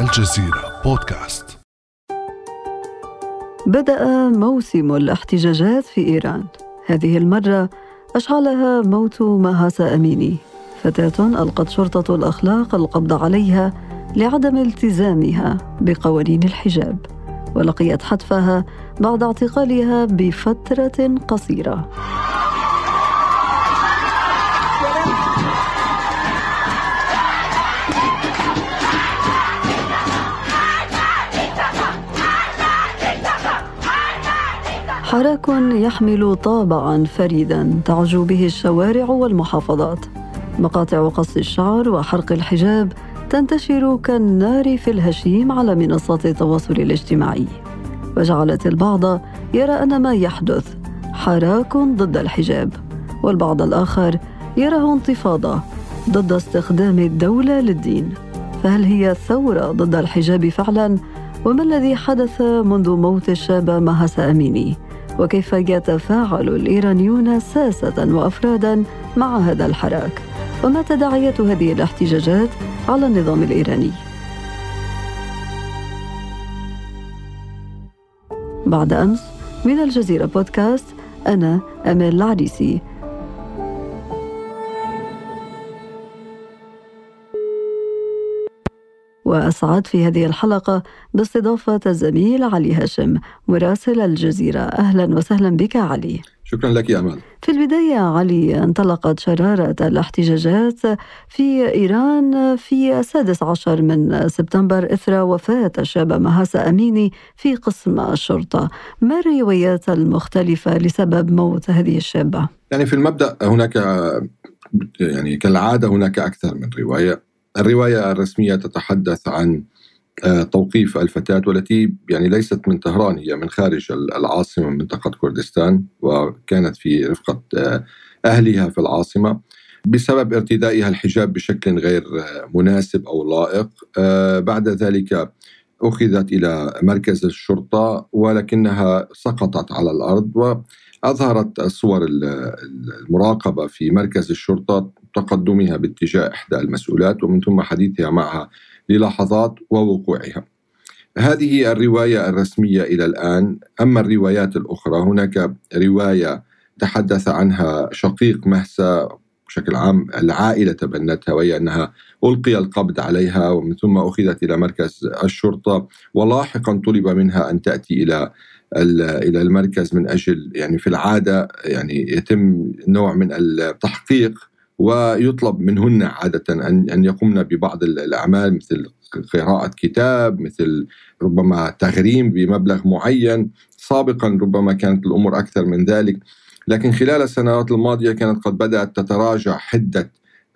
الجزيرة بودكاست. بدأ موسم الاحتجاجات في إيران. هذه المرة أشعلها موت مهاسا أميني. فتاة ألقت شرطة الأخلاق القبض عليها لعدم التزامها بقوانين الحجاب ولقيت حتفها بعد اعتقالها بفترة قصيرة. حراك يحمل طابعا فريدا. تعجو به الشوارع والمحافظات. مقاطع قص الشعر وحرق الحجاب تنتشر كالنار في الهشيم على منصات التواصل الاجتماعي. وجعلت البعض يرى أن ما يحدث حراك ضد الحجاب. والبعض الآخر يراه انتفاضة ضد استخدام الدولة للدين. فهل هي ثورة ضد الحجاب فعلا؟ وما الذي حدث منذ موت الشابه مهسا أميني؟ وكيف يتفاعل الإيرانيون ساسة وأفرادا مع هذا الحراك؟ وما تداعيات هذه الاحتجاجات على النظام الإيراني. بعد أمس من الجزيرة بودكاست أنا امال العريسي. وأسعد في هذه الحلقة باستضافة الزميل علي هاشم مراسل الجزيرة. أهلا وسهلا بك علي. شكرا لك يا أمال في البداية علي انطلقت شرارة الاحتجاجات في إيران في السادس عشر من سبتمبر إثر وفاة الشابة مهاسا أميني في قسم الشرطة. ما الروايات المختلفة لسبب موت هذه الشابة؟ يعني في المبدأ هناك يعني كالعادة هناك أكثر من رواية. الرواية الرسمية تتحدث عن آه، توقيف الفتاة والتي يعني ليست من طهران هي من خارج العاصمة من منطقة كردستان وكانت في رفقة آه، أهلها في العاصمة بسبب ارتدائها الحجاب بشكل غير آه، مناسب أو لائق. بعد ذلك أخذت إلى مركز الشرطة ولكنها سقطت على الأرض وأظهرت صور المراقبة في مركز الشرطة تقدمها باتجاه إحدى المسؤولات ومن ثم حديثها معها للحظات ووقوعها. هذه الرواية الرسمية إلى الآن. أما الروايات الأخرى هناك رواية تحدث عنها شقيق مهسا بشكل عام العائلة تبنتها وهي أنها ألقي القبض عليها ومن ثم أخذت إلى مركز الشرطة ولاحقا طلب منها أن تأتي إلى إلى المركز من أجل يعني في العادة يعني يتم نوع من التحقيق ويطلب منهن عادة أن أن يقمن ببعض الأعمال مثل قراءة كتاب مثل ربما تغريم بمبلغ معين. سابقا ربما كانت الأمور أكثر من ذلك. لكن خلال السنوات الماضية كانت قد بدأت تتراجع حدة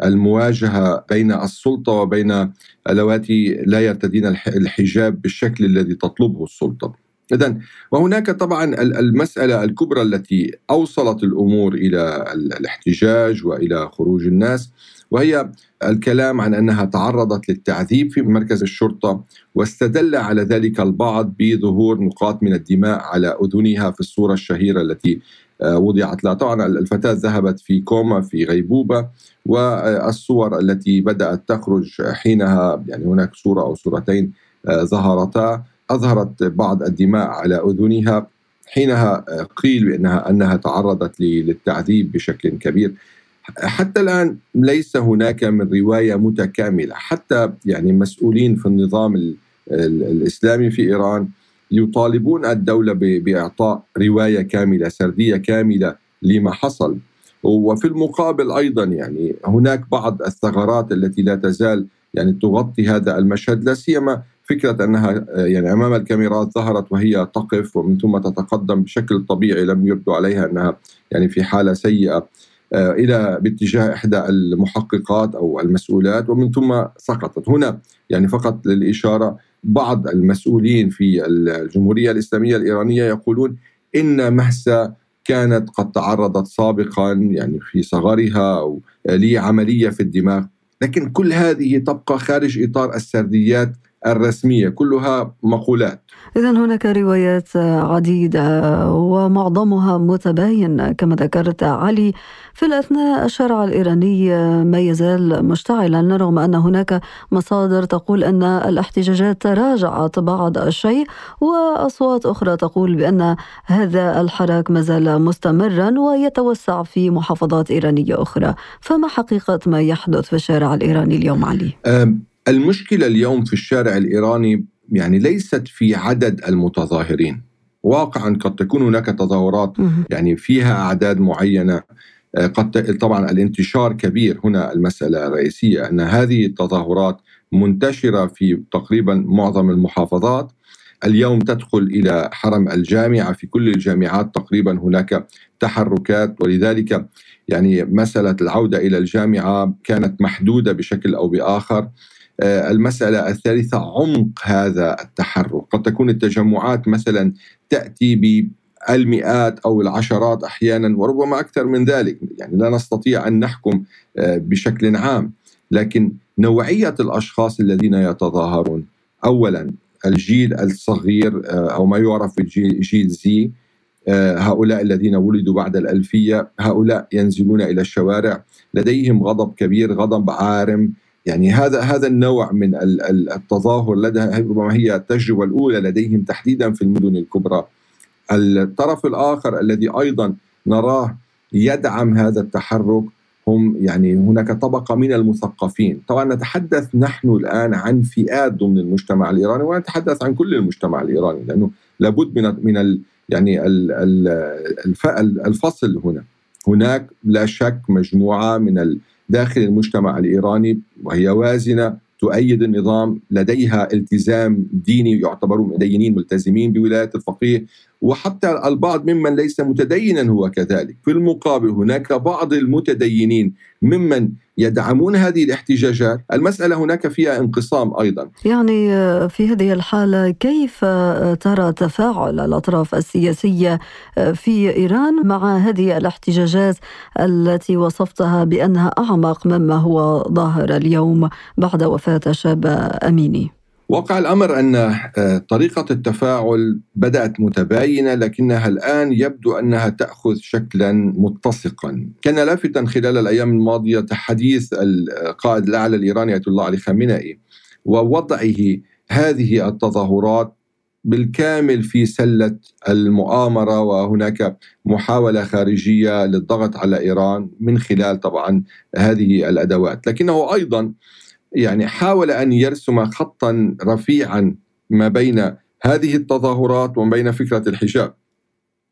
المواجهة بين السلطة وبين اللواتي لا يرتدين الحجاب بالشكل الذي تطلبه السلطة. إذا وهناك طبعا المسألة الكبرى التي أوصلت الأمور إلى الاحتجاج وإلى خروج الناس وهي الكلام عن أنها تعرضت للتعذيب في مركز الشرطة واستدل على ذلك البعض بظهور نقاط من الدماء على أذنها في الصورة الشهيرة التي آه، وضعت لها. طبعا الفتاة ذهبت في كوما في غيبوبة والصور التي بدأت تخرج حينها يعني هناك صورة أو صورتين آه، ظهرتا. أظهرت بعض الدماء على أذنها حينها قيل بأنها أنها تعرضت للتعذيب بشكل كبير. حتى الآن ليس هناك من رواية متكاملة. حتى يعني مسؤولين في النظام الإسلامي في إيران يطالبون الدولة بإعطاء رواية كاملة سردية كاملة لما حصل. وفي المقابل أيضا يعني هناك بعض الثغرات التي لا تزال يعني تغطي هذا المشهد لا سيما فكرة أنها يعني أمام الكاميرات ظهرت وهي تقف ومن ثم تتقدم بشكل طبيعي لم يبدو عليها أنها يعني في حالة سيئة. آه، إلى باتجاه إحدى المحققات أو المسؤولات ومن ثم سقطت. هنا يعني فقط للإشارة بعض المسؤولين في الجمهورية الإسلامية الإيرانية يقولون إن مهسا كانت قد تعرضت سابقا يعني في صغرها أو لعملية في الدماغ. لكن كل هذه تبقى خارج إطار السرديات الرسمية كلها مقولات. إذا هناك روايات عديدة ومعظمها متباين كما ذكرت علي. في الأثناء الشارع الإيراني ما يزال مشتعلا رغم أن هناك مصادر تقول أن الاحتجاجات تراجعت بعض الشيء وأصوات أخرى تقول بأن هذا الحراك ما زال مستمرا ويتوسع في محافظات إيرانية أخرى. فما حقيقة ما يحدث في الشارع الإيراني اليوم علي؟ المشكلة اليوم في الشارع الإيراني يعني ليست في عدد المتظاهرين. واقعا قد تكون هناك تظاهرات يعني فيها أعداد معينة. آه، قد طبعا الانتشار كبير هنا المسألة الرئيسية أن هذه التظاهرات منتشرة في تقريبا معظم المحافظات. اليوم تدخل إلى حرم الجامعة في كل الجامعات تقريبا هناك تحركات. ولذلك يعني مسألة العودة إلى الجامعة كانت محدودة بشكل أو بآخر. آه، المسألة الثالثة عمق هذا التحرك. قد تكون التجمعات مثلا تأتي بالمئات أو العشرات أحيانا وربما أكثر من ذلك. يعني لا نستطيع أن نحكم آه، بشكل عام. لكن نوعية الأشخاص الذين يتظاهرون أولا الجيل الصغير آه، أو ما يعرف بجيل زي هؤلاء الذين ولدوا بعد الألفية هؤلاء ينزلون إلى الشوارع. لديهم غضب كبير غضب عارم يعني هذا هذا النوع من التظاهر لدى ربما هي التجربة الأولى لديهم تحديدا في المدن الكبرى. الطرف الآخر الذي أيضا نراه يدعم هذا التحرك هم يعني هناك طبقة من المثقفين، طبعا نتحدث نحن الآن عن فئات ضمن المجتمع الإيراني ونتحدث عن كل المجتمع الإيراني لأنه لابد من من ال يعني ال الفصل هنا. هناك لا شك مجموعة من داخل المجتمع الإيراني وهي وازنة تؤيد النظام لديها التزام ديني يعتبرون مدينين ملتزمين بولاية الفقيه. وحتى البعض ممن ليس متدينا هو كذلك. في المقابل هناك بعض المتدينين ممن يدعمون هذه الاحتجاجات. المسألة هناك فيها انقسام أيضا. يعني آه، في هذه الحالة كيف آه، ترى تفاعل الأطراف السياسية آه، في إيران مع هذه الاحتجاجات التي وصفتها بأنها أعمق مما هو ظاهر اليوم بعد وفاة شاب أميني؟ واقع الأمر أن آه، طريقة التفاعل بدأت متباينة لكنها الآن يبدو أنها تأخذ شكلا متسقا، كان لافتا خلال الأيام الماضية حديث القائد الأعلى الإيراني آية الله علي خامنئي ووضعه هذه التظاهرات بالكامل في سلة المؤامرة وهناك محاولة خارجية للضغط على إيران من خلال طبعا هذه الأدوات، لكنه أيضا يعني حاول أن يرسم خطا رفيعا ما بين هذه التظاهرات وما بين فكرة الحجاب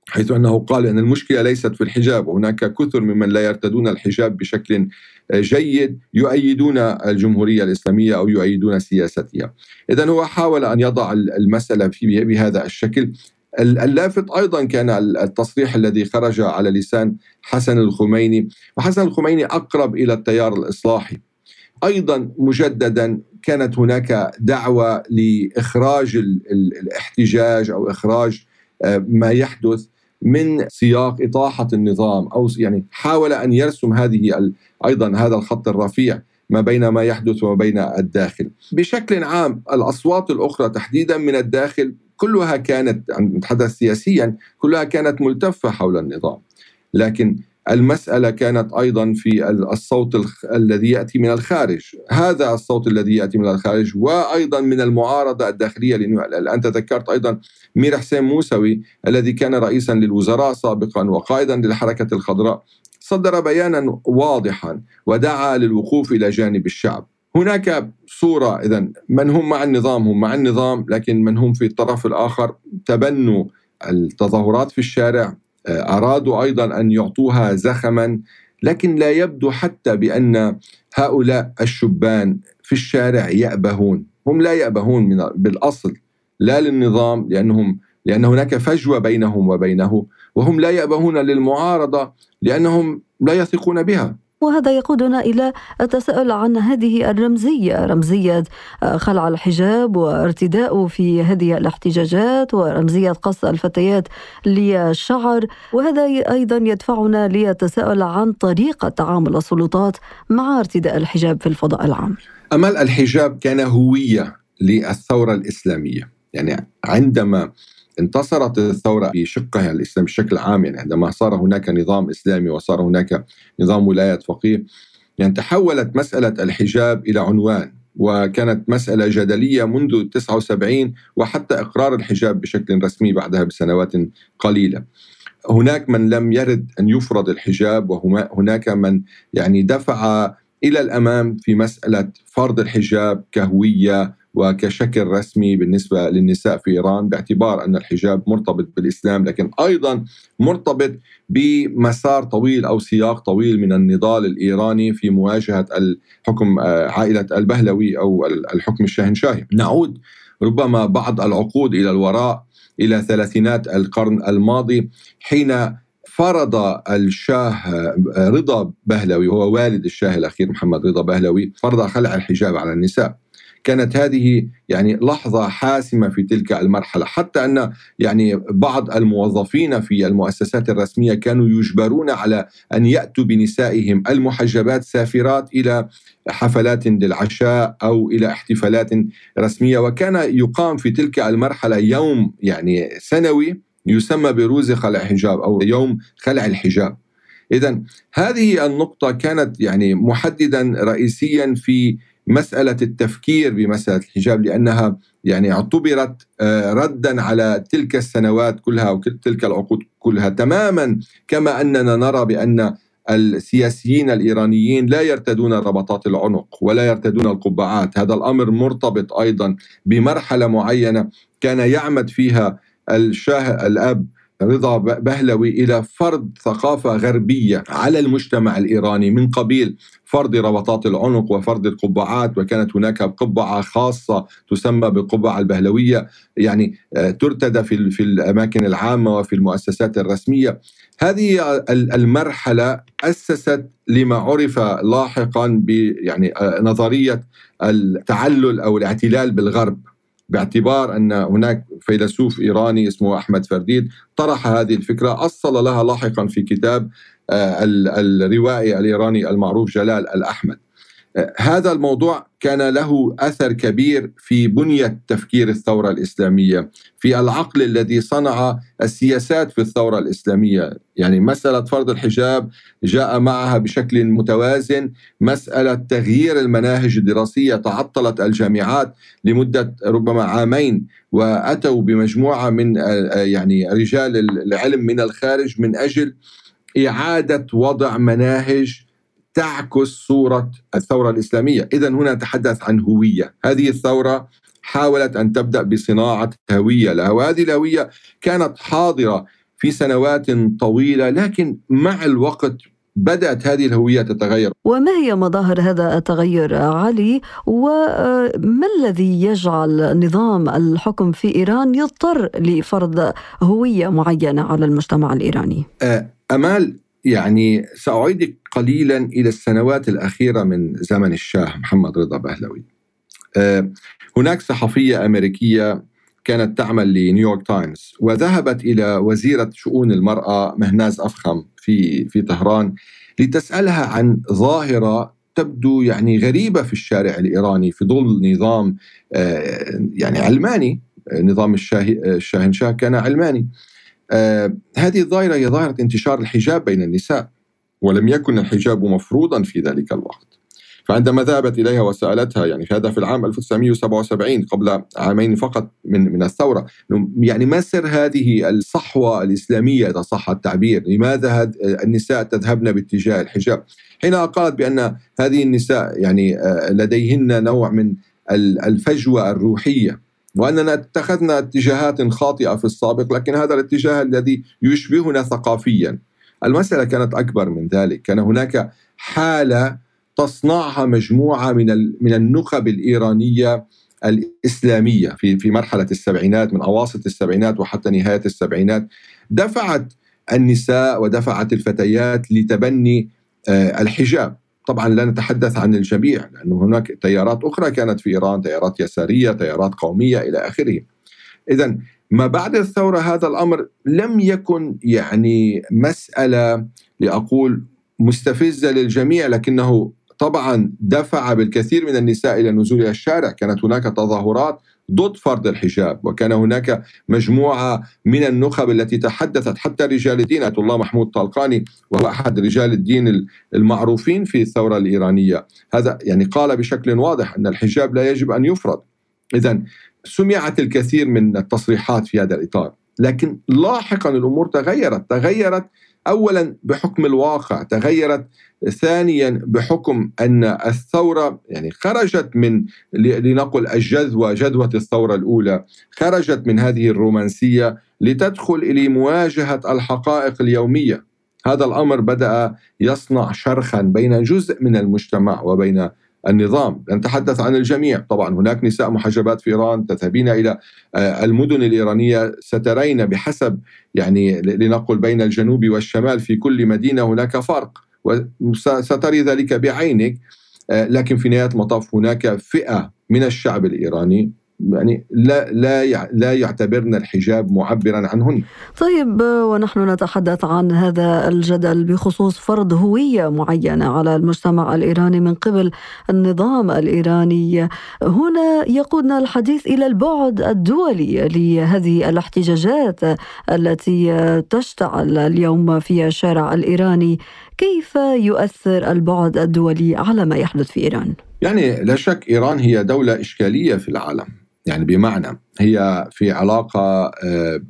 حيث أنه قال أن المشكلة ليست في الحجاب وهناك كثر ممن لا يرتدون الحجاب بشكل جيد يؤيدون الجمهورية الإسلامية أو يؤيدون سياستها. اذا هو حاول أن يضع المسألة في بهذا الشكل. اللافت أيضا كان التصريح الذي خرج على لسان حسن الخميني، وحسن الخميني أقرب إلى التيار الإصلاحي. أيضا مجددا كانت هناك دعوة لإخراج الاحتجاج أو إخراج آه، ما يحدث من سياق إطاحة النظام أو يعني حاول أن يرسم هذه أيضا هذا الخط الرفيع ما بين ما يحدث وما بين الداخل. بشكل عام الأصوات الأخرى تحديدا من الداخل كلها كانت نتحدث سياسيا كلها كانت ملتفة حول النظام. لكن المسألة كانت أيضا في الصوت الذي يأتي من الخارج. هذا الصوت الذي يأتي من الخارج وأيضا من المعارضة الداخلية لأنه الآن تذكرت أيضا مير حسين موسوي الذي كان رئيسا للوزراء سابقا وقائدا للحركة الخضراء صدر بيانا واضحا ودعا للوقوف إلى جانب الشعب. هناك صورة إذا من هم مع النظام؟ هم مع النظام لكن من هم في الطرف الآخر؟ تبنوا التظاهرات في الشارع أرادوا أيضا أن يعطوها زخما لكن لا يبدو حتى بأن هؤلاء الشبان في الشارع يأبهون. هم لا يأبهون من بالأصل لا للنظام لأنهم لأن هناك فجوة بينهم وبينه وهم لا يأبهون للمعارضة لأنهم لا يثقون بها. وهذا يقودنا إلى التساؤل عن هذه الرمزية. رمزية خلع الحجاب وارتداء في هذه الاحتجاجات ورمزية قص الفتيات للشعر. وهذا أيضا يدفعنا للتساؤل عن طريقة تعامل السلطات مع ارتداء الحجاب في الفضاء العام. أمل الحجاب كان هوية للثورة الإسلامية. يعني عندما انتصرت الثورة بشقها الإسلامي بشكل عام يعني عندما صار هناك نظام إسلامي وصار هناك نظام ولايه فقيه يعني تحولت مسألة الحجاب إلى عنوان وكانت مسألة جدلية منذ 79 وحتى إقرار الحجاب بشكل رسمي بعدها بسنوات قليلة. هناك من لم يرد أن يفرض الحجاب وهناك من يعني دفع إلى الأمام في مسألة فرض الحجاب كهوية وكشكل رسمي بالنسبة للنساء في إيران باعتبار أن الحجاب مرتبط بالإسلام لكن أيضا مرتبط بمسار طويل أو سياق طويل من النضال الإيراني في مواجهة الحكم آه، عائلة البهلوي أو الحكم الشاهنشاهي. نعود ربما بعض العقود إلى الوراء إلى ثلاثينات القرن الماضي حين فرض الشاه آه، رضا بهلوي هو والد الشاه الأخير محمد رضا بهلوي فرض خلع الحجاب على النساء كانت هذه يعني لحظة حاسمة في تلك المرحلة. حتى أن يعني بعض الموظفين في المؤسسات الرسمية كانوا يجبرون على أن يأتوا بنسائهم المحجبات سافرات إلى حفلات للعشاء أو إلى احتفالات رسمية. وكان يقام في تلك المرحلة يوم يعني سنوي يسمى بروز خلع حجاب أو يوم خلع الحجاب. اذا هذه النقطة كانت يعني محددا رئيسيا في مسألة التفكير بمسألة الحجاب لأنها يعني اعتبرت آه، ردا على تلك السنوات كلها وتلك العقود كلها. تماما كما أننا نرى بأن السياسيين الإيرانيين لا يرتدون ربطات العنق ولا يرتدون القبعات، هذا الأمر مرتبط أيضا بمرحلة معينة كان يعمد فيها الشاه الأب رضا بهلوي إلى فرض ثقافة غربية على المجتمع الإيراني من قبيل فرض ربطات العنق وفرض القبعات وكانت هناك قبعة خاصة تسمى بالقبعة البهلوية. يعني آه، ترتدى في في الأماكن العامة وفي المؤسسات الرسمية. هذه المرحلة أسست لما عرف لاحقا ب يعني آه، نظرية التعلل أو الاعتلال بالغرب. باعتبار أن هناك فيلسوف إيراني اسمه أحمد فرديد طرح هذه الفكرة. أصل لها لاحقا في كتاب آه، الروائي الإيراني المعروف جلال الأحمد. هذا الموضوع كان له أثر كبير في بنية تفكير الثورة الإسلامية، في العقل الذي صنع السياسات في الثورة الإسلامية، يعني مسألة فرض الحجاب جاء معها بشكل متوازن مسألة تغيير المناهج الدراسية، تعطلت الجامعات لمدة ربما عامين وأتوا بمجموعة من يعني رجال العلم من الخارج من أجل إعادة وضع مناهج تعكس صورة الثورة الإسلامية. إذا هنا نتحدث عن هوية. هذه الثورة حاولت أن تبدأ بصناعة هوية لها وهذه الهوية كانت حاضرة في سنوات طويلة لكن مع الوقت بدأت هذه الهوية تتغير. وما هي مظاهر هذا التغير علي؟ وما الذي يجعل نظام الحكم في إيران يضطر لفرض هوية معينة على المجتمع الإيراني؟ أمال يعني سأعيدك قليلا إلى السنوات الأخيرة من زمن الشاه محمد رضا بهلوي. آه، هناك صحفية أمريكية كانت تعمل لنيويورك تايمز وذهبت إلى وزيرة شؤون المرأة مهناز أفخم في في طهران لتسألها عن ظاهرة تبدو يعني غريبة في الشارع الإيراني في ظل نظام آه، يعني علماني نظام الشاهنشاه كان علماني. آه هذه الظاهرة هي ظاهرة انتشار الحجاب بين النساء ولم يكن الحجاب مفروضا في ذلك الوقت. فعندما ذهبت إليها وسألتها يعني هذا في العام 1977 قبل عامين فقط من من الثورة يعني ما سر هذه الصحوة الإسلامية إذا صح التعبير؟ لماذا النساء تذهبن باتجاه الحجاب؟ حينها قالت بأن هذه النساء يعني آه، لديهن نوع من الفجوة الروحية. وأننا اتخذنا اتجاهات خاطئة في السابق لكن هذا الاتجاه الذي يشبهنا ثقافيا. المسألة كانت أكبر من ذلك. كان هناك حالة تصنعها مجموعة من من النخب الإيرانية الإسلامية في في مرحلة السبعينات من أواسط السبعينات وحتى نهاية السبعينات. دفعت النساء ودفعت الفتيات لتبني آه، الحجاب. طبعا لا نتحدث عن الجميع لأنه هناك تيارات أخرى كانت في إيران تيارات يسارية تيارات قومية إلى آخره. إذا ما بعد الثورة هذا الأمر لم يكن يعني مسألة لأقول مستفزة للجميع لكنه طبعا دفع بالكثير من النساء إلى النزول إلى الشارع، كانت هناك تظاهرات ضد فرض الحجاب. وكان هناك مجموعة من النخب التي تحدثت حتى رجال الدين آية الله محمود طلقاني وهو أحد رجال الدين المعروفين في الثورة الإيرانية. هذا يعني قال بشكل واضح أن الحجاب لا يجب أن يفرض. إذا سمعت الكثير من التصريحات في هذا الإطار. لكن لاحقا الأمور تغيرت. تغيرت اولا بحكم الواقع. تغيرت ثانيا بحكم أن الثورة يعني خرجت من لنقل الجذوه جذوه الثورة الأولى خرجت من هذه الرومانسية لتدخل إلى مواجهة الحقائق اليومية. هذا الأمر بدأ يصنع شرخا بين جزء من المجتمع وبين النظام. نتحدث عن الجميع. طبعا هناك نساء محجبات في إيران تذهبين إلى آه، المدن الإيرانية. سترين بحسب يعني لنقل بين الجنوب والشمال في كل مدينة هناك فرق. وستري ذلك بعينك. آه، لكن في نهاية المطاف هناك فئة من الشعب الإيراني يعني لا لا لا يعتبرن الحجاب معبرا عنهن. طيب ونحن نتحدث عن هذا الجدل بخصوص فرض هوية معينة على المجتمع الإيراني من قبل النظام الإيراني، هنا يقودنا الحديث إلى البعد الدولي لهذه الاحتجاجات التي تشتعل اليوم في الشارع الإيراني، كيف يؤثر البعد الدولي على ما يحدث في إيران؟ يعني لا شك إيران هي دولة إشكالية في العالم يعني بمعنى هي في علاقة آه،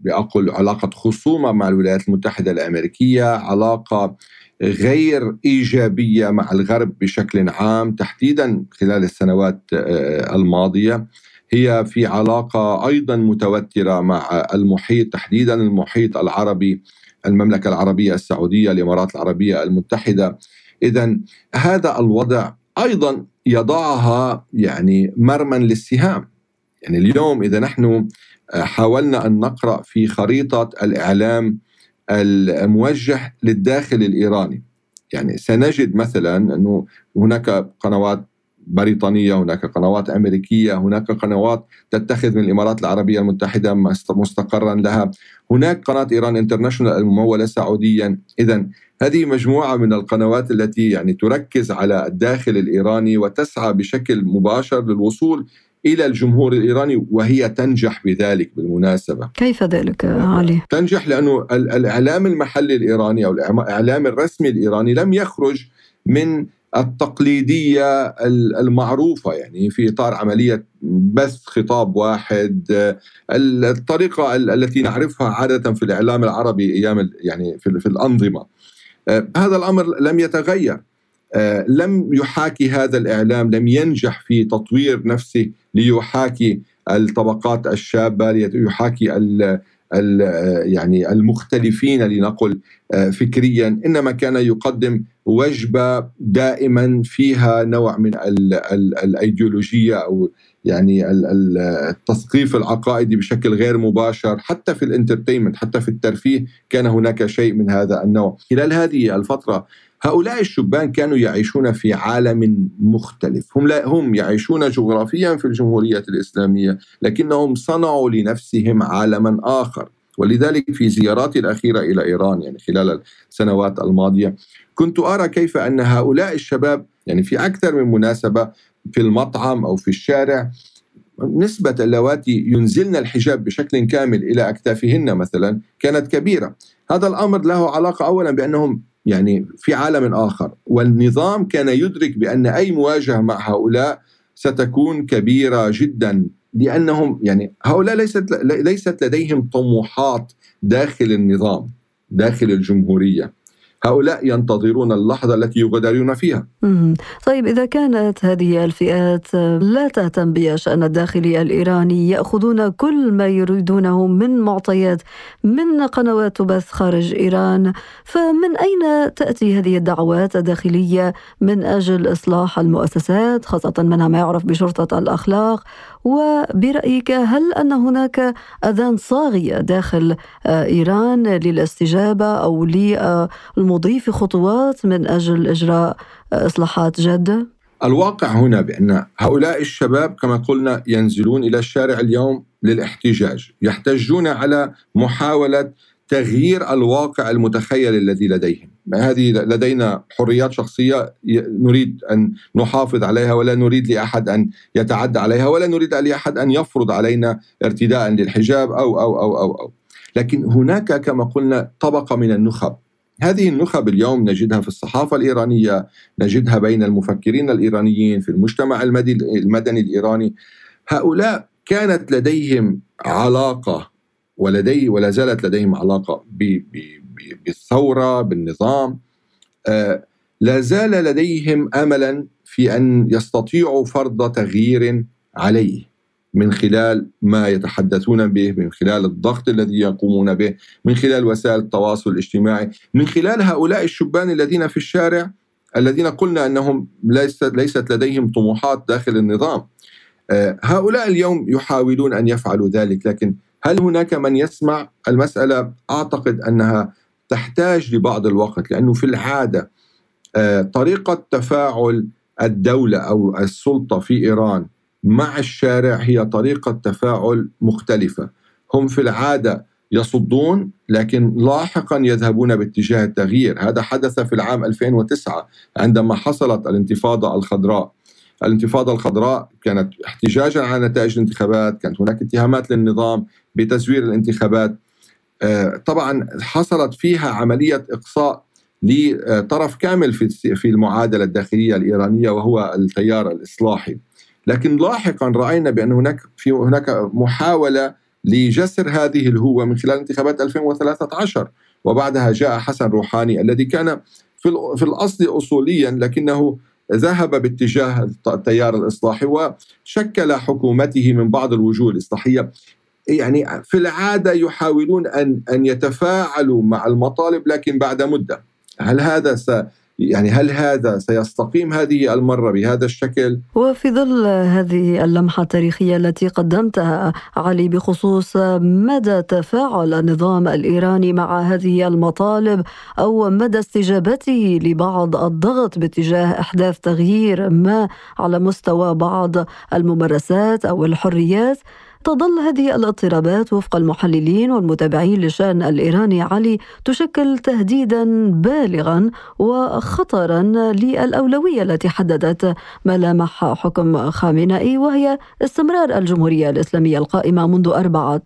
بأقول علاقة خصومة مع الولايات المتحدة الأمريكية علاقة غير إيجابية مع الغرب بشكل عام تحديدا خلال السنوات آه، الماضية هي في علاقة أيضا متوترة مع المحيط تحديدا المحيط العربي المملكة العربية السعودية الإمارات العربية المتحدة. إذا هذا الوضع أيضا يضعها يعني مرمى للسهام. يعني اليوم إذا نحن آه، حاولنا أن نقرأ في خريطة الإعلام الموجه للداخل الإيراني. يعني سنجد مثلا أنه هناك قنوات بريطانية هناك قنوات أمريكية هناك قنوات تتخذ من الإمارات العربية المتحدة مستقرا لها هناك قناة إيران انترناشونال الممولة سعوديا إذا هذه مجموعة من القنوات التي يعني تركز على الداخل الإيراني وتسعى بشكل مباشر للوصول إلى الجمهور الإيراني وهي تنجح بذلك بالمناسبة. كيف ذلك علي؟ تنجح لأنه الإعلام المحلي الإيراني أو الإعلام الرسمي الإيراني لم يخرج من التقليدية المعروفة يعني في إطار عملية بث خطاب واحد الطريقة التي نعرفها عادة في الإعلام العربي أيام يعني في الأنظمة. آه، هذا الأمر لم يتغير. آه، لم يحاكي هذا الإعلام لم ينجح في تطوير نفسه ليحاكي الطبقات الشابة ليحاكي ال يعني المختلفين لنقل آه، فكريا إنما كان يقدم وجبة دائما فيها نوع من ال ال الأيديولوجية أو يعني التثقيف العقائدي بشكل غير مباشر حتى في الإنترتينمنت حتى في الترفيه كان هناك شيء من هذا النوع. خلال هذه الفترة هؤلاء الشبان كانوا يعيشون في عالم مختلف. هم لا هم يعيشون جغرافيا في الجمهورية الإسلامية لكنهم صنعوا لنفسهم عالما آخر. ولذلك في زياراتي الأخيرة إلى إيران يعني خلال السنوات الماضية كنت أرى كيف أن هؤلاء الشباب يعني في أكثر من مناسبة في المطعم أو في الشارع نسبة اللواتي ينزلن الحجاب بشكل كامل إلى أكتافهن مثلا كانت كبيرة. هذا الأمر له علاقة أولا بأنهم يعني في عالم آخر والنظام كان يدرك بأن أي مواجهة مع هؤلاء ستكون كبيرة جدا لأنهم يعني هؤلاء ليست ليست لديهم طموحات داخل النظام داخل الجمهورية. هؤلاء ينتظرون اللحظة التي يغادرون فيها. طيب إذا كانت هذه الفئات لا تهتم بالشأن الداخلي الإيراني يأخذون كل ما يريدونه من معطيات من قنوات تبث خارج إيران. فمن أين تأتي هذه الدعوات الداخلية من أجل إصلاح المؤسسات خاصة منها ما يعرف بشرطة الأخلاق؟ وبرأيك هل أن هناك أذان صاغية داخل آه، إيران للاستجابة أو للمضي في خطوات من أجل إجراء آه، إصلاحات جادة؟ الواقع هنا بأن هؤلاء الشباب كما قلنا ينزلون إلى الشارع اليوم للاحتجاج يحتجون على محاولة تغيير الواقع المتخيل الذي لديهم. هذه لدينا حريات شخصية نريد أن نحافظ عليها ولا نريد لأحد أن يتعدى عليها ولا نريد لأحد أن يفرض علينا ارتداء للحجاب أو أو أو أو, أو. لكن هناك كما قلنا طبقة من النخب. هذه النخب اليوم نجدها في الصحافة الإيرانية نجدها بين المفكرين الإيرانيين في المجتمع المدني الإيراني. هؤلاء كانت لديهم علاقة ولدي ولا زالت لديهم علاقة بالثورة بالنظام. آه، لا زال لديهم أملا في أن يستطيعوا فرض تغيير عليه من خلال ما يتحدثون به من خلال الضغط الذي يقومون به من خلال وسائل التواصل الاجتماعي من خلال هؤلاء الشبان الذين في الشارع الذين قلنا أنهم ليست ليست لديهم طموحات داخل النظام. آه، هؤلاء اليوم يحاولون أن يفعلوا ذلك لكن هل هناك من يسمع المسألة؟ أعتقد أنها تحتاج لبعض الوقت لأنه في العادة آه، طريقة تفاعل الدولة أو السلطة في إيران مع الشارع هي طريقة تفاعل مختلفة. هم في العادة يصدون لكن لاحقا يذهبون باتجاه التغيير. هذا حدث في العام 2009 عندما حصلت الانتفاضة الخضراء. الانتفاضة الخضراء كانت احتجاجا على نتائج الانتخابات كانت هناك اتهامات للنظام بتزوير الانتخابات. آه، طبعا حصلت فيها عملية إقصاء لطرف كامل في المعادلة الداخلية الإيرانية وهو التيار الإصلاحي. لكن لاحقا رأينا بأن هناك في هناك محاولة لجسر هذه الهوة من خلال انتخابات 2013 وبعدها جاء حسن روحاني الذي كان في في الأصل اصوليا لكنه ذهب باتجاه التيار الإصلاحي وشكل حكومته من بعض الوجوه الاصلاحية. يعني في العادة يحاولون أن أن يتفاعلوا مع المطالب لكن بعد مدة هل هذا يعني هل هذا سيستقيم هذه المرة بهذا الشكل؟ وفي ظل هذه اللمحة التاريخية التي قدمتها علي بخصوص مدى تفاعل النظام الإيراني مع هذه المطالب أو مدى استجابته لبعض الضغط باتجاه إحداث تغيير ما على مستوى بعض الممارسات أو الحريات تظل هذه الاضطرابات وفق المحللين والمتابعين للشان الايراني علي تشكل تهديدا بالغا وخطرا للأولوية التي حددت ملامح حكم خامنئي وهي استمرار الجمهورية الإسلامية القائمة منذ أربعة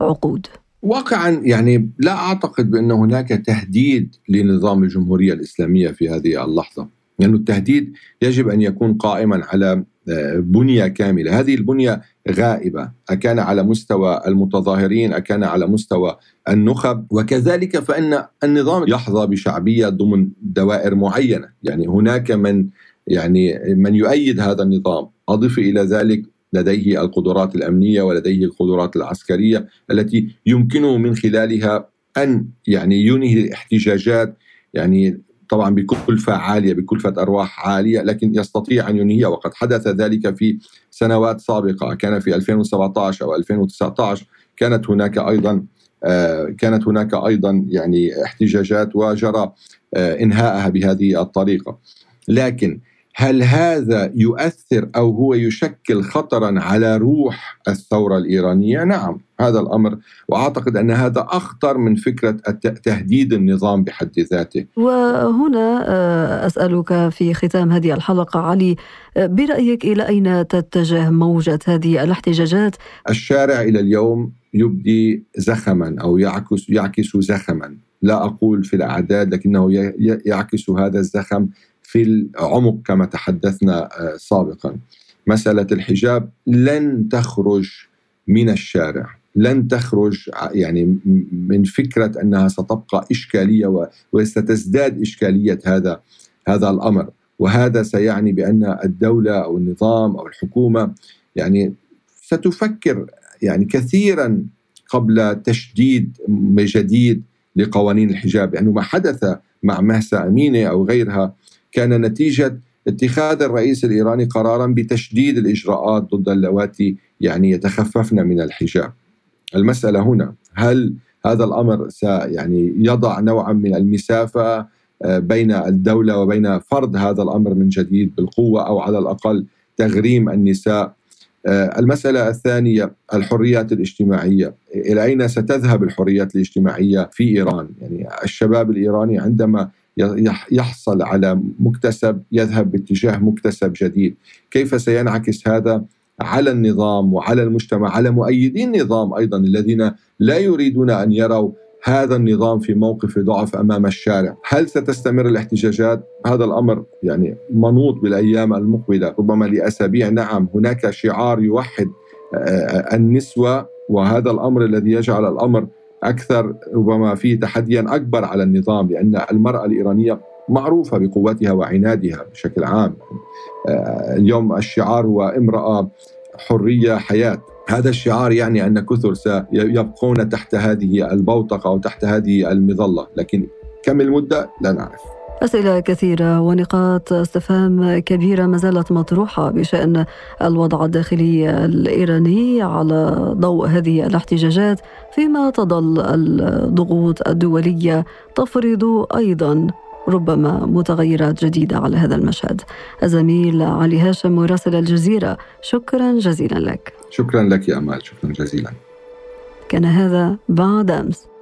عقود. واقعا يعني لا أعتقد بأن هناك تهديد لنظام الجمهورية الإسلامية في هذه اللحظة، لأن يعني التهديد يجب أن يكون قائما على بنية كاملة، هذه البنية غائبة، أكان على مستوى المتظاهرين، أكان على مستوى النخب، وكذلك فإن النظام يحظى بشعبية ضمن دوائر معينة، يعني هناك من يعني من يؤيد هذا النظام، أضف إلى ذلك لديه القدرات الأمنية ولديه القدرات العسكرية التي يمكنه من خلالها أن يعني ينهي احتجاجات يعني طبعا بكلفة عالية بكلفة أرواح عالية لكن يستطيع أن ينهيها وقد حدث ذلك في سنوات سابقة كان في 2017 أو 2019 كانت هناك أيضا آه، كانت هناك أيضا يعني احتجاجات وجرى آه، إنهائها بهذه الطريقة. لكن هل هذا يؤثر أو هو يشكل خطرا على روح الثورة الإيرانية؟ نعم هذا الأمر وأعتقد أن هذا أخطر من فكرة تهديد النظام بحد ذاته. وهنا آه، أسألك في ختام هذه الحلقة علي آه، برأيك إلى أين تتجه موجة هذه الاحتجاجات؟ الشارع إلى اليوم يبدي زخما أو يعكس يعكس زخما، لا أقول في الأعداد لكنه يعكس هذا الزخم في العمق كما تحدثنا آه، سابقا. مسألة الحجاب لن تخرج من الشارع لن تخرج يعني من فكرة أنها ستبقى إشكالية وستزداد إشكالية هذا هذا الأمر. وهذا سيعني بأن الدولة أو النظام أو الحكومة يعني ستفكر يعني كثيرا قبل تشديد جديد لقوانين الحجاب. لأنه يعني ما حدث مع مهسا أمينة أو غيرها كان نتيجة اتخاذ الرئيس الإيراني قرارا بتشديد الإجراءات ضد اللواتي يعني يتخففن من الحجاب. المسألة هنا هل هذا الأمر يعني يضع نوعا من المسافة آه، بين الدولة وبين فرض هذا الأمر من جديد بالقوة أو على الأقل تغريم النساء؟ آه، المسألة الثانية الحريات الاجتماعية. إلى أين ستذهب الحريات الاجتماعية في إيران؟ يعني الشباب الإيراني عندما يحصل على مكتسب يذهب باتجاه مكتسب جديد. كيف سينعكس هذا على النظام وعلى المجتمع على مؤيدي النظام أيضا الذين لا يريدون أن يروا هذا النظام في موقف ضعف أمام الشارع، هل ستستمر الاحتجاجات؟ هذا الأمر يعني منوط بالأيام المقبلة، ربما لأسابيع نعم هناك شعار يوحد آه، النسوة وهذا الأمر الذي يجعل الأمر أكثر ربما فيه تحديا أكبر على النظام لأن المرأة الإيرانية معروفة بقوتها وعنادها بشكل عام. آه، اليوم الشعار هو امراه حرية حياة. هذا الشعار يعني أن كثر سيبقون تحت هذه البوتقة أو تحت هذه المظلة لكن كم المدة؟ لا نعرف. أسئلة كثيرة ونقاط استفهام كبيرة ما زالت مطروحة بشأن الوضع الداخلي الإيراني على ضوء هذه الاحتجاجات فيما تظل الضغوط الدولية تفرض أيضا ربما متغيرات جديدة على هذا المشهد. الزميل علي هاشم مراسل الجزيرة شكرا جزيلا لك. شكرا لك يا أمال شكرا جزيلا. كان هذا بعد أمس.